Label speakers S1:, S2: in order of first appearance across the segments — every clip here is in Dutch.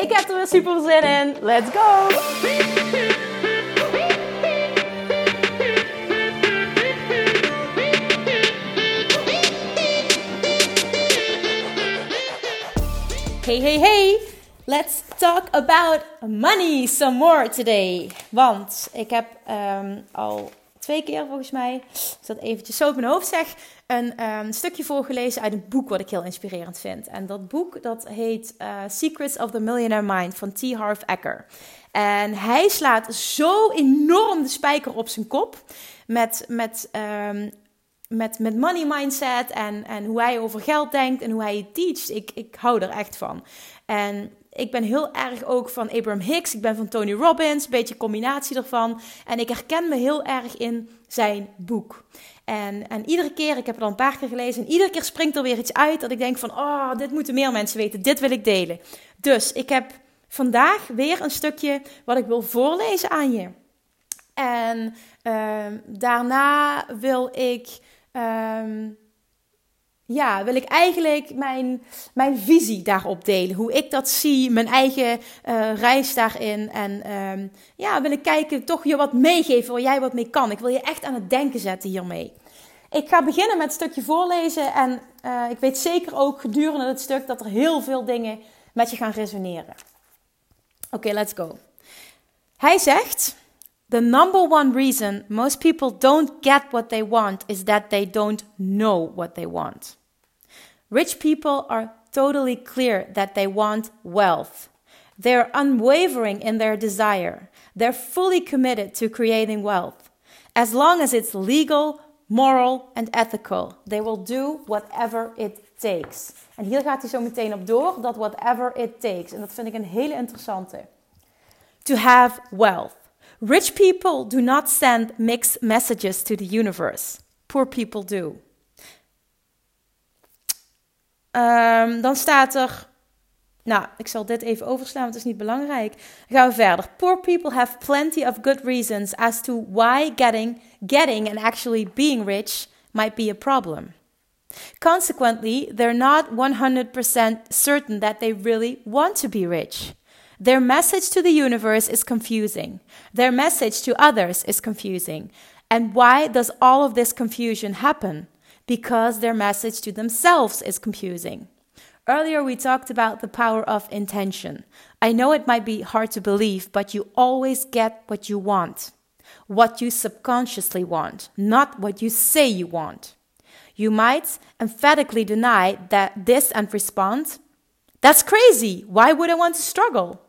S1: Ik heb er weer super zin in. Let's go! Hey, hey, hey! Let's talk about money some more today. Want ik heb um, al twee keer volgens mij, als ik dat eventjes zo op mijn hoofd zeg, een um, stukje voorgelezen uit een boek wat ik heel inspirerend vind. En dat boek dat heet uh, Secrets of the Millionaire Mind van T. Harv Eker. En hij slaat zo enorm de spijker op zijn kop met, met, um, met, met money mindset en, en hoe hij over geld denkt en hoe hij teacht. Ik, ik hou er echt van. En ik ben heel erg ook van Abraham Hicks. Ik ben van Tony Robbins. Een beetje combinatie ervan. En ik herken me heel erg in zijn boek. En, en iedere keer, ik heb het al een paar keer gelezen. En iedere keer springt er weer iets uit dat ik denk van... Oh, dit moeten meer mensen weten. Dit wil ik delen. Dus ik heb vandaag weer een stukje wat ik wil voorlezen aan je. En uh, daarna wil ik... Uh, ja, wil ik eigenlijk mijn, mijn visie daarop delen. Hoe ik dat zie, mijn eigen uh, reis daarin. En um, ja, wil ik kijken, toch je wat meegeven waar jij wat mee kan. Ik wil je echt aan het denken zetten hiermee. Ik ga beginnen met een stukje voorlezen. En uh, ik weet zeker ook gedurende het stuk dat er heel veel dingen met je gaan resoneren. Oké, let's go. Hij zegt. The number one reason most people don't get what they want is that they don't know what they want. Rich people are totally clear that they want wealth. They're unwavering in their desire. They're fully committed to creating wealth. As long as it's legal, moral and ethical, they will do whatever it takes. En hier gaat hij zo meteen op door, dat whatever it takes. En dat vind ik een hele interessante. To have wealth. Rich people do not send mixed messages to the universe. Poor people do. Um, dan staat er. Nou, ik zal dit even overslaan, want het is niet belangrijk. Dan gaan we verder. Poor people have plenty of good reasons as to why getting, getting and actually being rich might be a problem. Consequently, they're not 100% certain that they really want to be rich. Their message to the universe is confusing. Their message to others is confusing. And why does all of this confusion happen? Because their message to themselves is confusing. Earlier, we talked about the power of intention. I know it might be hard to believe, but you always get what you want, what you subconsciously want, not what you say you want. You might emphatically deny that this and respond, That's crazy. Why would I want to struggle?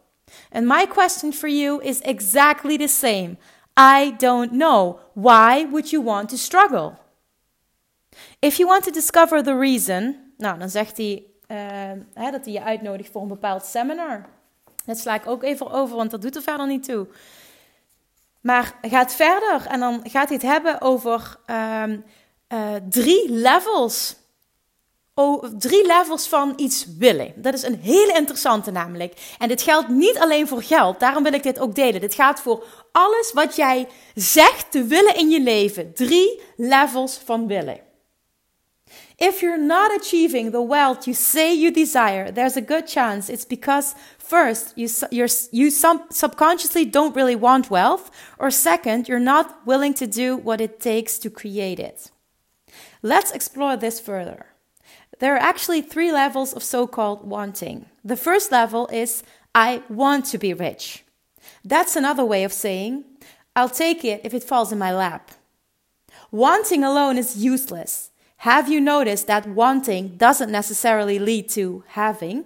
S1: And my question for you is exactly the same. I don't know. Why would you want to struggle? If you want to discover the reason, nou dan zegt hij uh, hè, dat hij je uitnodigt voor een bepaald seminar. Dat sla ik ook even over, want dat doet er verder niet toe. Maar gaat verder en dan gaat hij het hebben over um, uh, drie levels. Drie levels van iets willen. Dat is een hele interessante namelijk. En dit geldt niet alleen voor geld. Daarom wil ik dit ook delen. Dit gaat voor alles wat jij zegt te willen in je leven. Drie levels van willen. If you're not achieving the wealth you say you desire, there's a good chance it's because first, you, you subconsciously don't really want wealth, or second, you're not willing to do what it takes to create it. Let's explore this further. There are actually three levels of so called wanting. The first level is I want to be rich. That's another way of saying I'll take it if it falls in my lap. Wanting alone is useless. Have you noticed that wanting doesn't necessarily lead to having?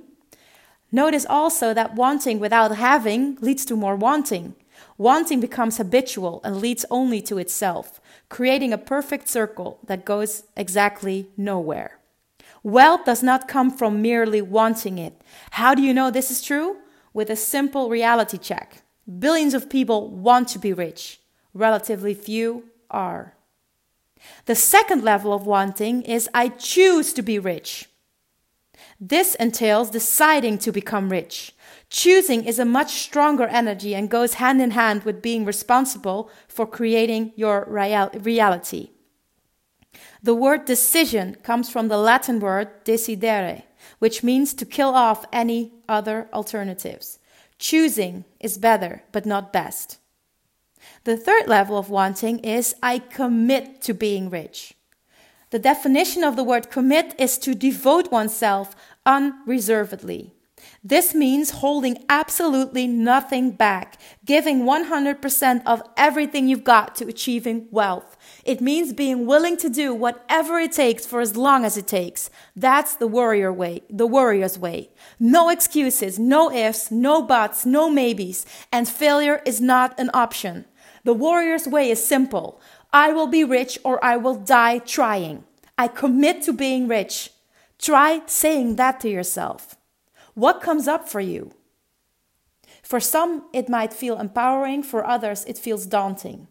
S1: Notice also that wanting without having leads to more wanting. Wanting becomes habitual and leads only to itself, creating a perfect circle that goes exactly nowhere. Wealth does not come from merely wanting it. How do you know this is true? with a simple reality check. Billions of people want to be rich, relatively few are. The second level of wanting is I choose to be rich. This entails deciding to become rich. Choosing is a much stronger energy and goes hand in hand with being responsible for creating your real- reality. The word decision comes from the Latin word decidere, which means to kill off any other alternatives. Choosing is better, but not best. The third level of wanting is I commit to being rich. The definition of the word commit is to devote oneself unreservedly. This means holding absolutely nothing back, giving 100% of everything you've got to achieving wealth. It means being willing to do whatever it takes for as long as it takes. That's the warrior way, the warrior's way. No excuses, no ifs, no buts, no maybes, and failure is not an option. The warrior's way is simple. I will be rich or I will die trying. I commit to being rich. Try saying that to yourself. What comes up for you? For some, it might feel empowering, for others, it feels daunting.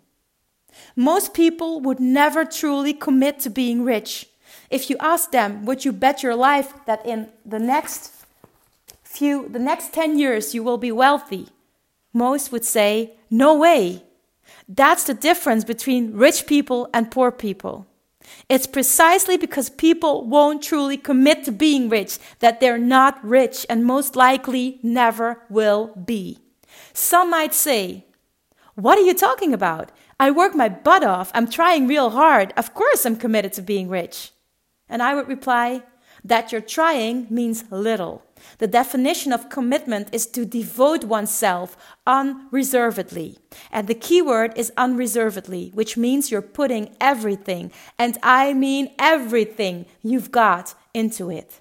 S1: Most people would never truly commit to being rich. If you ask them, would you bet your life that in the next few, the next 10 years, you will be wealthy? Most would say, no way. That's the difference between rich people and poor people. It's precisely because people won't truly commit to being rich that they're not rich and most likely never will be. Some might say, What are you talking about? I work my butt off. I'm trying real hard. Of course, I'm committed to being rich. And I would reply, That you're trying means little. The definition of commitment is to devote oneself unreservedly. And the key word is unreservedly, which means you're putting everything, and I mean everything you've got into it.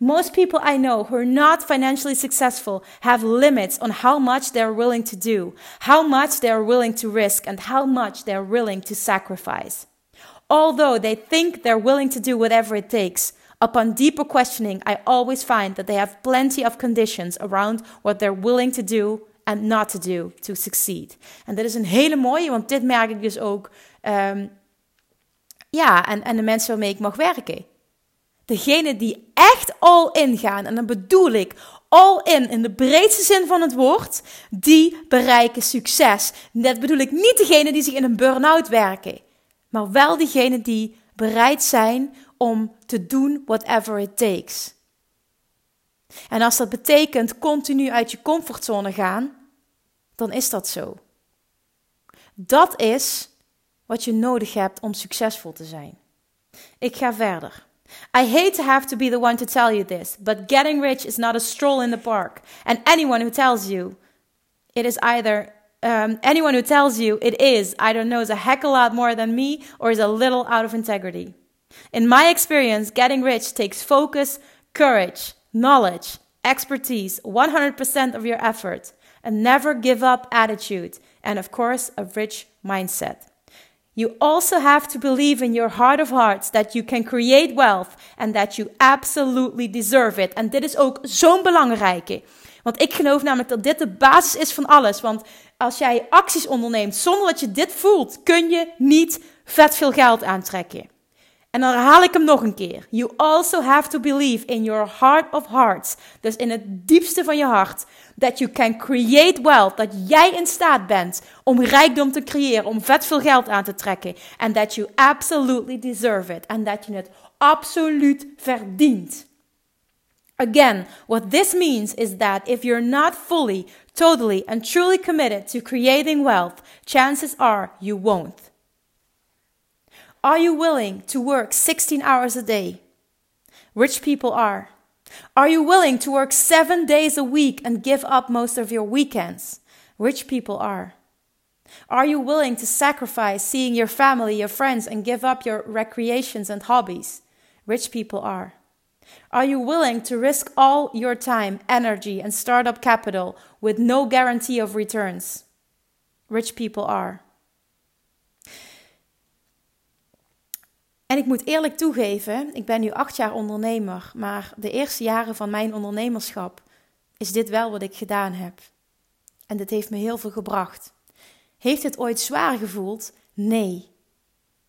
S1: Most people I know who are not financially successful have limits on how much they're willing to do, how much they're willing to risk, and how much they're willing to sacrifice. Although they think they're willing to do whatever it takes, Upon deeper questioning, I always find that they have plenty of conditions around what they're willing to do and not to do to succeed. En dat is een hele mooie, want dit merk ik dus ook. Um, ja, en, en de mensen waarmee ik mag werken. Degene die echt all in gaan, en dan bedoel ik all in in de breedste zin van het woord, die bereiken succes. Dat bedoel ik niet degene die zich in een burn-out werken, maar wel diegenen die bereid zijn om te doen whatever it takes. En als dat betekent continu uit je comfortzone gaan, dan is dat zo. Dat is wat je nodig hebt om succesvol te zijn. Ik ga verder. I hate to have to be the one to tell you this, but getting rich is not a stroll in the park. And anyone who tells you it is either um, anyone who tells you it is either knows a heck a lot more than me or is a little out of integrity. In my experience, getting rich takes focus, courage, knowledge, expertise, 100% of your effort, a never give up attitude, and of course, a rich mindset. You also have to believe in your heart of hearts that you can create wealth and that you absolutely deserve it. En dit is ook zo'n belangrijke. Want ik geloof namelijk dat dit de basis is van alles. Want als jij acties onderneemt zonder dat je dit voelt, kun je niet vet veel geld aantrekken. En dan herhaal ik hem nog een keer. You also have to believe in your heart of hearts. Dus in het diepste van je hart. Dat you can create wealth. Dat jij in staat bent om rijkdom te creëren. Om vet veel geld aan te trekken. En that you absolutely deserve it. En dat je het absoluut verdient. Again, what this means is that if you're not fully, totally, and truly committed to creating wealth, chances are you won't. Are you willing to work 16 hours a day? Rich people are. Are you willing to work seven days a week and give up most of your weekends? Rich people are. Are you willing to sacrifice seeing your family, your friends, and give up your recreations and hobbies? Rich people are. Are you willing to risk all your time, energy, and startup capital with no guarantee of returns? Rich people are. En ik moet eerlijk toegeven, ik ben nu acht jaar ondernemer, maar de eerste jaren van mijn ondernemerschap is dit wel wat ik gedaan heb. En dit heeft me heel veel gebracht. Heeft het ooit zwaar gevoeld? Nee.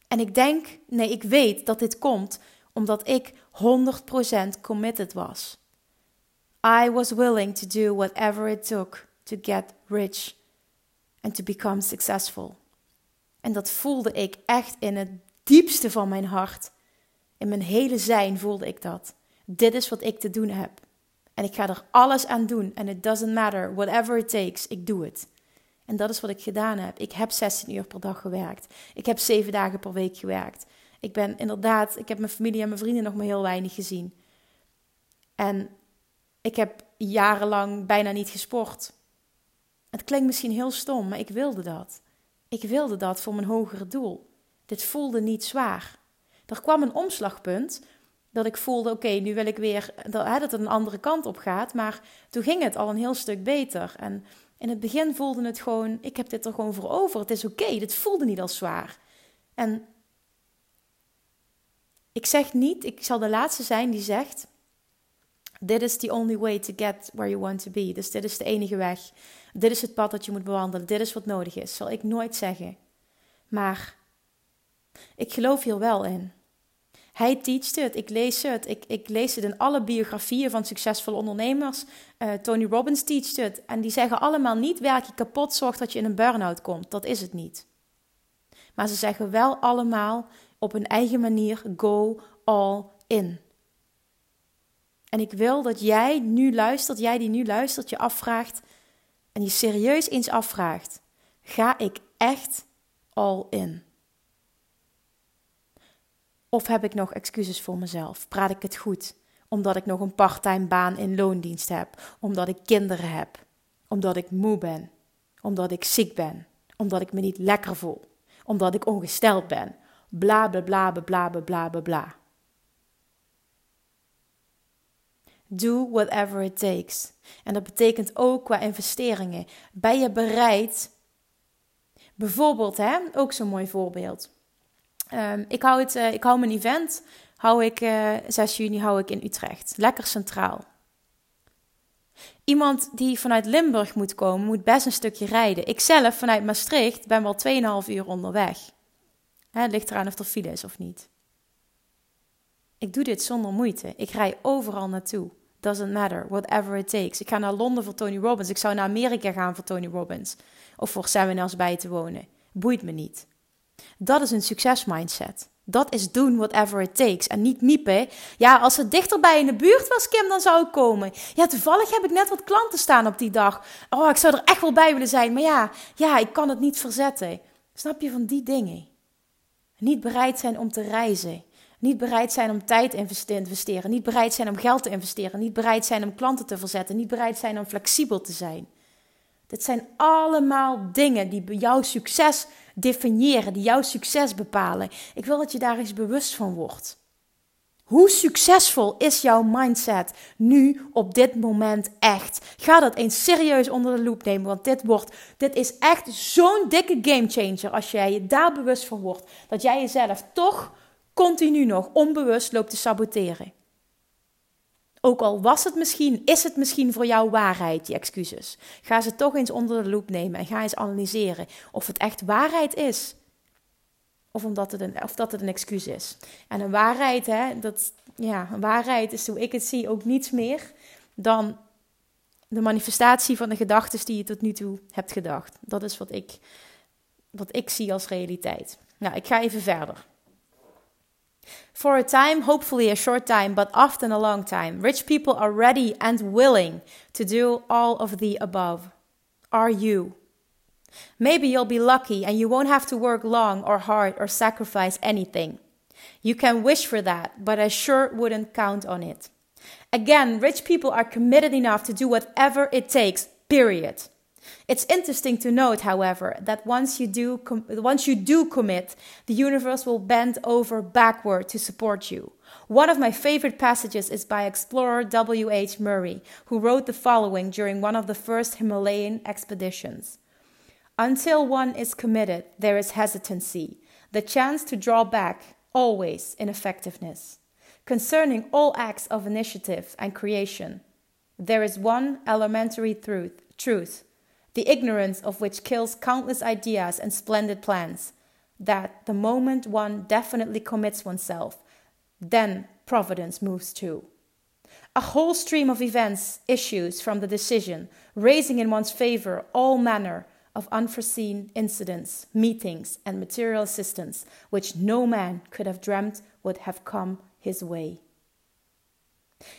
S1: En ik denk, nee, ik weet dat dit komt omdat ik 100% committed was. I was willing to do whatever it took to get rich and to become successful. En dat voelde ik echt in het diepste van mijn hart. In mijn hele zijn voelde ik dat. Dit is wat ik te doen heb. En ik ga er alles aan doen. En it doesn't matter, whatever it takes, ik doe het. En dat is wat ik gedaan heb. Ik heb 16 uur per dag gewerkt. Ik heb 7 dagen per week gewerkt. Ik ben inderdaad, ik heb mijn familie en mijn vrienden nog maar heel weinig gezien. En ik heb jarenlang bijna niet gesport. Het klinkt misschien heel stom, maar ik wilde dat. Ik wilde dat voor mijn hogere doel. Dit voelde niet zwaar. Er kwam een omslagpunt dat ik voelde: oké, nu wil ik weer dat, het een andere kant op gaat. Maar toen ging het al een heel stuk beter. En in het begin voelde het gewoon: ik heb dit er gewoon voor over. Het is oké. Dit voelde niet als zwaar. En ik zeg niet, ik zal de laatste zijn die zegt: Dit is the only way to get where you want to be. Dus dit is de enige weg. Dit is het pad dat je moet bewandelen. Dit is wat nodig is. Zal ik nooit zeggen. Maar ik geloof hier wel in. Hij teacht het, ik lees het. Ik, ik lees het in alle biografieën van succesvolle ondernemers. Uh, Tony Robbins teacht het. En die zeggen allemaal niet werk je kapot, zorg dat je in een burn-out komt. Dat is het niet. Maar ze zeggen wel allemaal op hun eigen manier: go all in. En ik wil dat jij nu luistert, jij die nu luistert, je afvraagt en je serieus eens afvraagt: ga ik echt all in? Of heb ik nog excuses voor mezelf? Praat ik het goed? Omdat ik nog een parttime baan in loondienst heb, omdat ik kinderen heb, omdat ik moe ben, omdat ik ziek ben, omdat ik me niet lekker voel, omdat ik ongesteld ben, Bla bla bla bla bla bla bla bla. Do whatever it takes. En dat betekent ook qua investeringen. Ben je bereid? Bijvoorbeeld, hè, ook zo'n mooi voorbeeld. Um, ik, hou het, uh, ik hou mijn event, hou ik, uh, eh, 6 juni hou ik in Utrecht. Lekker centraal. Iemand die vanuit Limburg moet komen, moet best een stukje rijden. Ik zelf vanuit Maastricht ben wel 2,5 uur onderweg. Het ligt eraan of er file is of niet. Ik doe dit zonder moeite. Ik rij overal naartoe. Doesn't matter, whatever it takes. Ik ga naar Londen voor Tony Robbins. Ik zou naar Amerika gaan voor Tony Robbins. Of voor seminars bij te wonen. Boeit me niet. Dat is een succesmindset. Dat is doen whatever it takes. En niet miepen. Ja, als het dichterbij in de buurt was, Kim, dan zou ik komen. Ja, toevallig heb ik net wat klanten staan op die dag. Oh, ik zou er echt wel bij willen zijn. Maar ja, ja, ik kan het niet verzetten. Snap je van die dingen? Niet bereid zijn om te reizen. Niet bereid zijn om tijd te investeren. Niet bereid zijn om geld te investeren. Niet bereid zijn om klanten te verzetten. Niet bereid zijn om flexibel te zijn. Dit zijn allemaal dingen die jouw succes definiëren, die jouw succes bepalen. Ik wil dat je daar eens bewust van wordt. Hoe succesvol is jouw mindset nu op dit moment echt? Ga dat eens serieus onder de loep nemen, want dit, wordt, dit is echt zo'n dikke gamechanger als jij je daar bewust van wordt. Dat jij jezelf toch continu nog onbewust loopt te saboteren. Ook al was het misschien, is het misschien voor jou waarheid, die excuses. Ga ze toch eens onder de loep nemen en ga eens analyseren of het echt waarheid is. Of, omdat het een, of dat het een excuus is. En een waarheid, hè, dat, ja, een waarheid is hoe ik het zie ook niets meer dan de manifestatie van de gedachten die je tot nu toe hebt gedacht. Dat is wat ik, wat ik zie als realiteit. Nou, ik ga even verder. For a time, hopefully a short time, but often a long time, rich people are ready and willing to do all of the above. Are you? Maybe you'll be lucky and you won't have to work long or hard or sacrifice anything. You can wish for that, but I sure wouldn't count on it. Again, rich people are committed enough to do whatever it takes, period. It's interesting to note, however, that once you do once you do commit, the universe will bend over backward to support you. One of my favorite passages is by explorer W.H. Murray, who wrote the following during one of the first Himalayan expeditions. Until one is committed, there is hesitancy, the chance to draw back, always ineffectiveness. Concerning all acts of initiative and creation, There is one elementary truth, truth, the ignorance of which kills countless ideas and splendid plans, that the moment one definitely commits oneself, then providence moves too. A whole stream of events issues from the decision, raising in one's favor all manner of unforeseen incidents, meetings, and material assistance which no man could have dreamt would have come his way.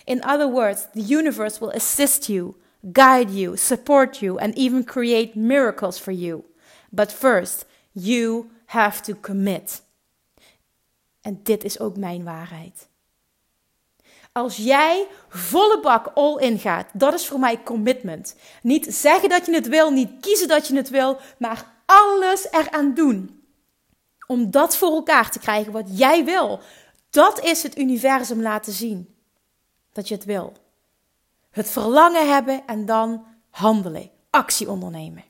S1: In other words, the universe will assist you, guide you, support you, and even create miracles for you. But first, you have to commit. En dit is ook mijn waarheid. Als jij volle bak all in gaat, dat is voor mij commitment. Niet zeggen dat je het wil, niet kiezen dat je het wil, maar alles eraan doen. Om dat voor elkaar te krijgen wat jij wil. Dat is het universum laten zien dat je het wil. Het verlangen hebben en dan handelen, actie ondernemen.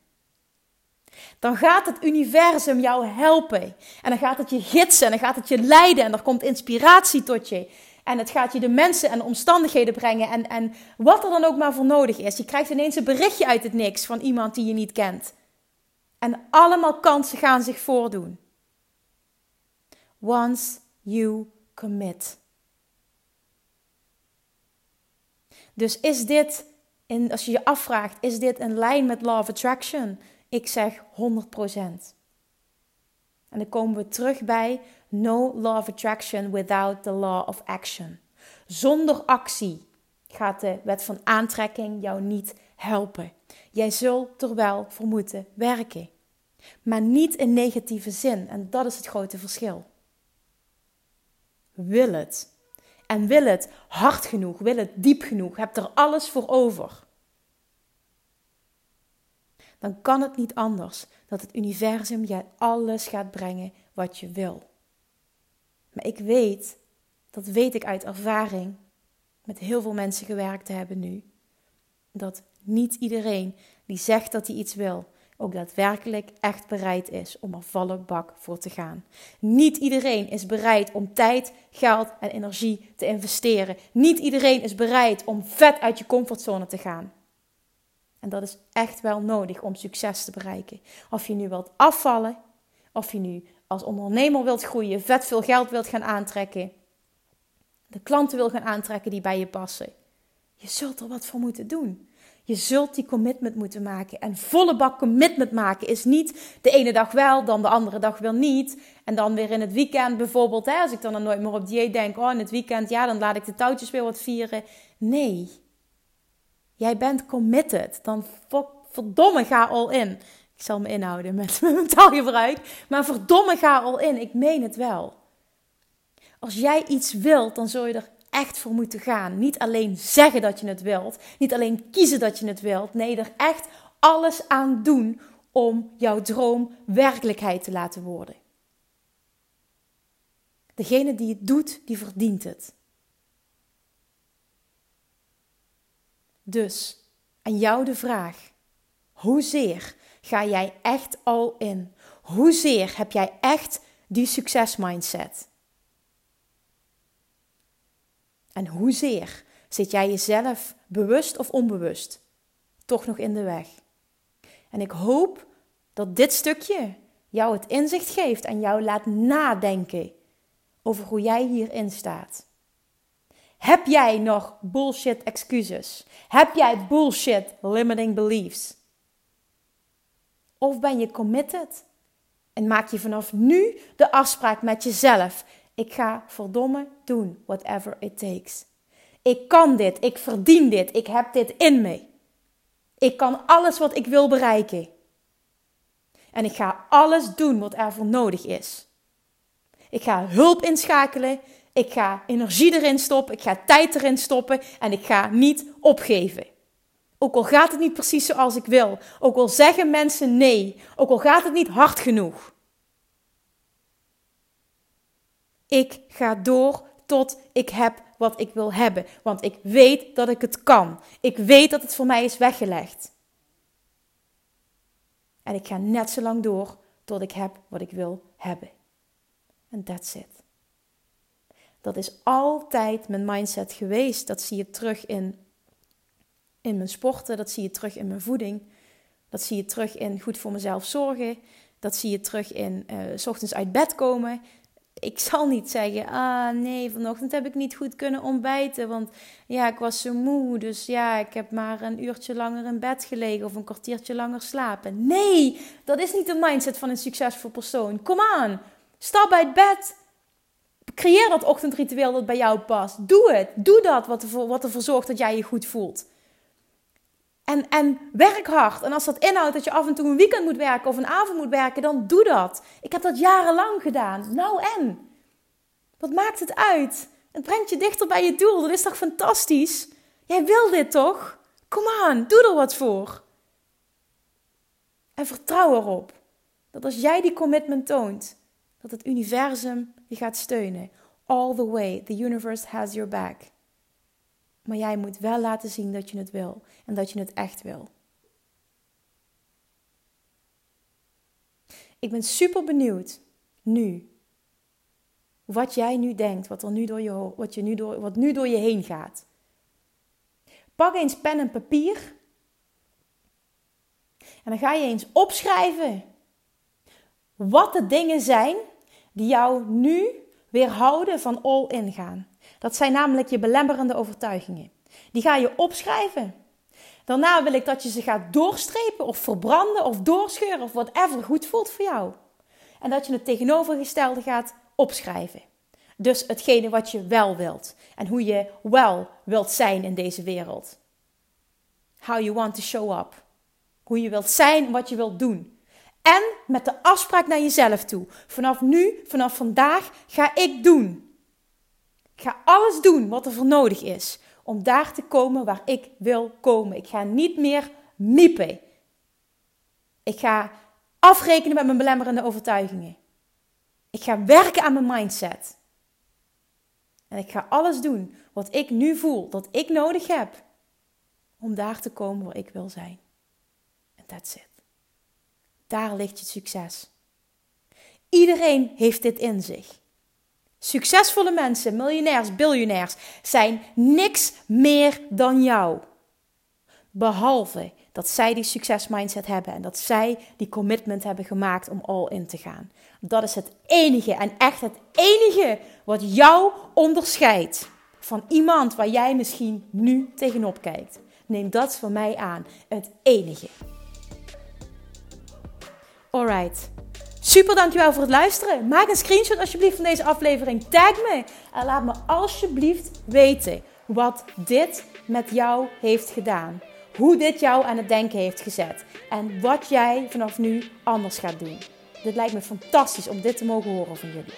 S1: Dan gaat het universum jou helpen. En dan gaat het je gidsen en dan gaat het je leiden en er komt inspiratie tot je. En het gaat je de mensen en de omstandigheden brengen en, en wat er dan ook maar voor nodig is. Je krijgt ineens een berichtje uit het niks van iemand die je niet kent. En allemaal kansen gaan zich voordoen. Once you commit. Dus is dit, in, als je je afvraagt, is dit in lijn met Law of Attraction? Ik zeg 100%. En dan komen we terug bij no law of attraction without the law of action. Zonder actie gaat de wet van aantrekking jou niet helpen. Jij zult er wel voor moeten werken. Maar niet in negatieve zin. En dat is het grote verschil. Wil het. En wil het hard genoeg, wil het diep genoeg, heb er alles voor over. Dan kan het niet anders dat het universum je alles gaat brengen wat je wil. Maar ik weet, dat weet ik uit ervaring, met heel veel mensen gewerkt te hebben nu, dat niet iedereen die zegt dat hij iets wil, ook daadwerkelijk echt bereid is om er volle bak voor te gaan. Niet iedereen is bereid om tijd, geld en energie te investeren. Niet iedereen is bereid om vet uit je comfortzone te gaan. En dat is echt wel nodig om succes te bereiken. Of je nu wilt afvallen, of je nu als ondernemer wilt groeien, vet veel geld wilt gaan aantrekken, de klanten wil gaan aantrekken die bij je passen. Je zult er wat voor moeten doen. Je zult die commitment moeten maken. En volle bak commitment maken is niet de ene dag wel, dan de andere dag weer niet. En dan weer in het weekend bijvoorbeeld, hè, als ik dan, dan nooit meer op dieet denk, oh in het weekend, ja, dan laat ik de touwtjes weer wat vieren. Nee. Jij bent committed. Dan verdomme ga al in. Ik zal me inhouden met, met mijn taalgebruik. Maar verdomme ga al in. Ik meen het wel. Als jij iets wilt, dan zul je er echt voor moeten gaan. Niet alleen zeggen dat je het wilt. Niet alleen kiezen dat je het wilt. Nee, er echt alles aan doen om jouw droom werkelijkheid te laten worden. Degene die het doet, die verdient het. Dus aan jou de vraag: hoezeer ga jij echt al in? Hoezeer heb jij echt die succesmindset? En hoezeer zit jij jezelf bewust of onbewust toch nog in de weg? En ik hoop dat dit stukje jou het inzicht geeft en jou laat nadenken over hoe jij hierin staat. Heb jij nog bullshit excuses? Heb jij bullshit limiting beliefs? Of ben je committed? En maak je vanaf nu de afspraak met jezelf. Ik ga verdomme doen whatever it takes. Ik kan dit, ik verdien dit, ik heb dit in me. Ik kan alles wat ik wil bereiken. En ik ga alles doen wat er voor nodig is. Ik ga hulp inschakelen, ik ga energie erin stoppen, ik ga tijd erin stoppen en ik ga niet opgeven. Ook al gaat het niet precies zoals ik wil, ook al zeggen mensen nee, ook al gaat het niet hard genoeg. Ik ga door tot ik heb wat ik wil hebben, want ik weet dat ik het kan. Ik weet dat het voor mij is weggelegd. En ik ga net zo lang door tot ik heb wat ik wil hebben. En that's it. Dat is altijd mijn mindset geweest. Dat zie je terug in in mijn sporten, dat zie je terug in mijn voeding. Dat zie je terug in goed voor mezelf zorgen. Dat zie je terug in s ochtends uit bed komen. Ik zal niet zeggen, ah nee, vanochtend heb ik niet goed kunnen ontbijten. Want ja, ik was zo moe. Dus ja, ik heb maar een uurtje langer in bed gelegen of een kwartiertje langer slapen. Nee, dat is niet de mindset van een succesvol persoon. Kom aan, stap uit bed. Creëer dat ochtendritueel dat bij jou past. Doe het. Doe dat wat wat ervoor zorgt dat jij je goed voelt. En, en werk hard. En als dat inhoudt dat je af en toe een weekend moet werken of een avond moet werken, dan doe dat. Ik heb dat jarenlang gedaan. Nou en? Wat maakt het uit? Het brengt je dichter bij je doel. Dat is toch fantastisch? Jij wil dit toch? Kom aan, doe er wat voor. En vertrouw erop dat als jij die commitment toont, dat het universum je gaat steunen. All the way, the universe has your back. Maar jij moet wel laten zien dat je het wil en dat je het echt wil. Ik ben super benieuwd nu. Wat jij nu denkt, wat, er nu door je, wat, je nu door, wat nu door je heen gaat. Pak eens pen en papier. En dan ga je eens opschrijven wat de dingen zijn die jou nu weerhouden van all in gaan. Dat zijn namelijk je belemmerende overtuigingen. Die ga je opschrijven. Daarna wil ik dat je ze gaat doorstrepen of verbranden of doorscheuren of whatever goed voelt voor jou. En dat je het tegenovergestelde gaat opschrijven. Dus hetgene wat je wel wilt en hoe je wel wilt zijn in deze wereld. How you want to show up. Hoe je wilt zijn, wat je wilt doen. En met de afspraak naar jezelf toe. Vanaf nu, vanaf vandaag ga ik doen. Ik ga alles doen wat er voor nodig is om daar te komen waar ik wil komen. Ik ga niet meer miepen. Ik ga afrekenen met mijn belemmerende overtuigingen. Ik ga werken aan mijn mindset. En ik ga alles doen wat ik nu voel dat ik nodig heb om daar te komen waar ik wil zijn. En that's it. Daar ligt je succes. Iedereen heeft dit in zich. Succesvolle mensen, miljonairs, biljonairs, zijn niks meer dan jou. Behalve dat zij die succesmindset hebben en dat zij die commitment hebben gemaakt om all in te gaan. Dat is het enige en echt het enige wat jou onderscheidt van iemand waar jij misschien nu tegenop kijkt. Neem dat van mij aan. Het enige. Alright. Super, dankjewel voor het luisteren. Maak een screenshot alsjeblieft van deze aflevering. Tag me en laat me alsjeblieft weten wat dit met jou heeft gedaan. Hoe dit jou aan het denken heeft gezet. En wat jij vanaf nu anders gaat doen. Dit lijkt me fantastisch om dit te mogen horen van jullie.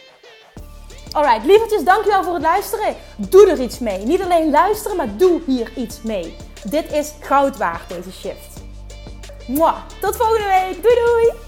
S1: Alright, lievertjes, dankjewel voor het luisteren. Doe er iets mee. Niet alleen luisteren, maar doe hier iets mee. Dit is goud waard, deze shift. Mwah. Tot volgende week. Doei doei!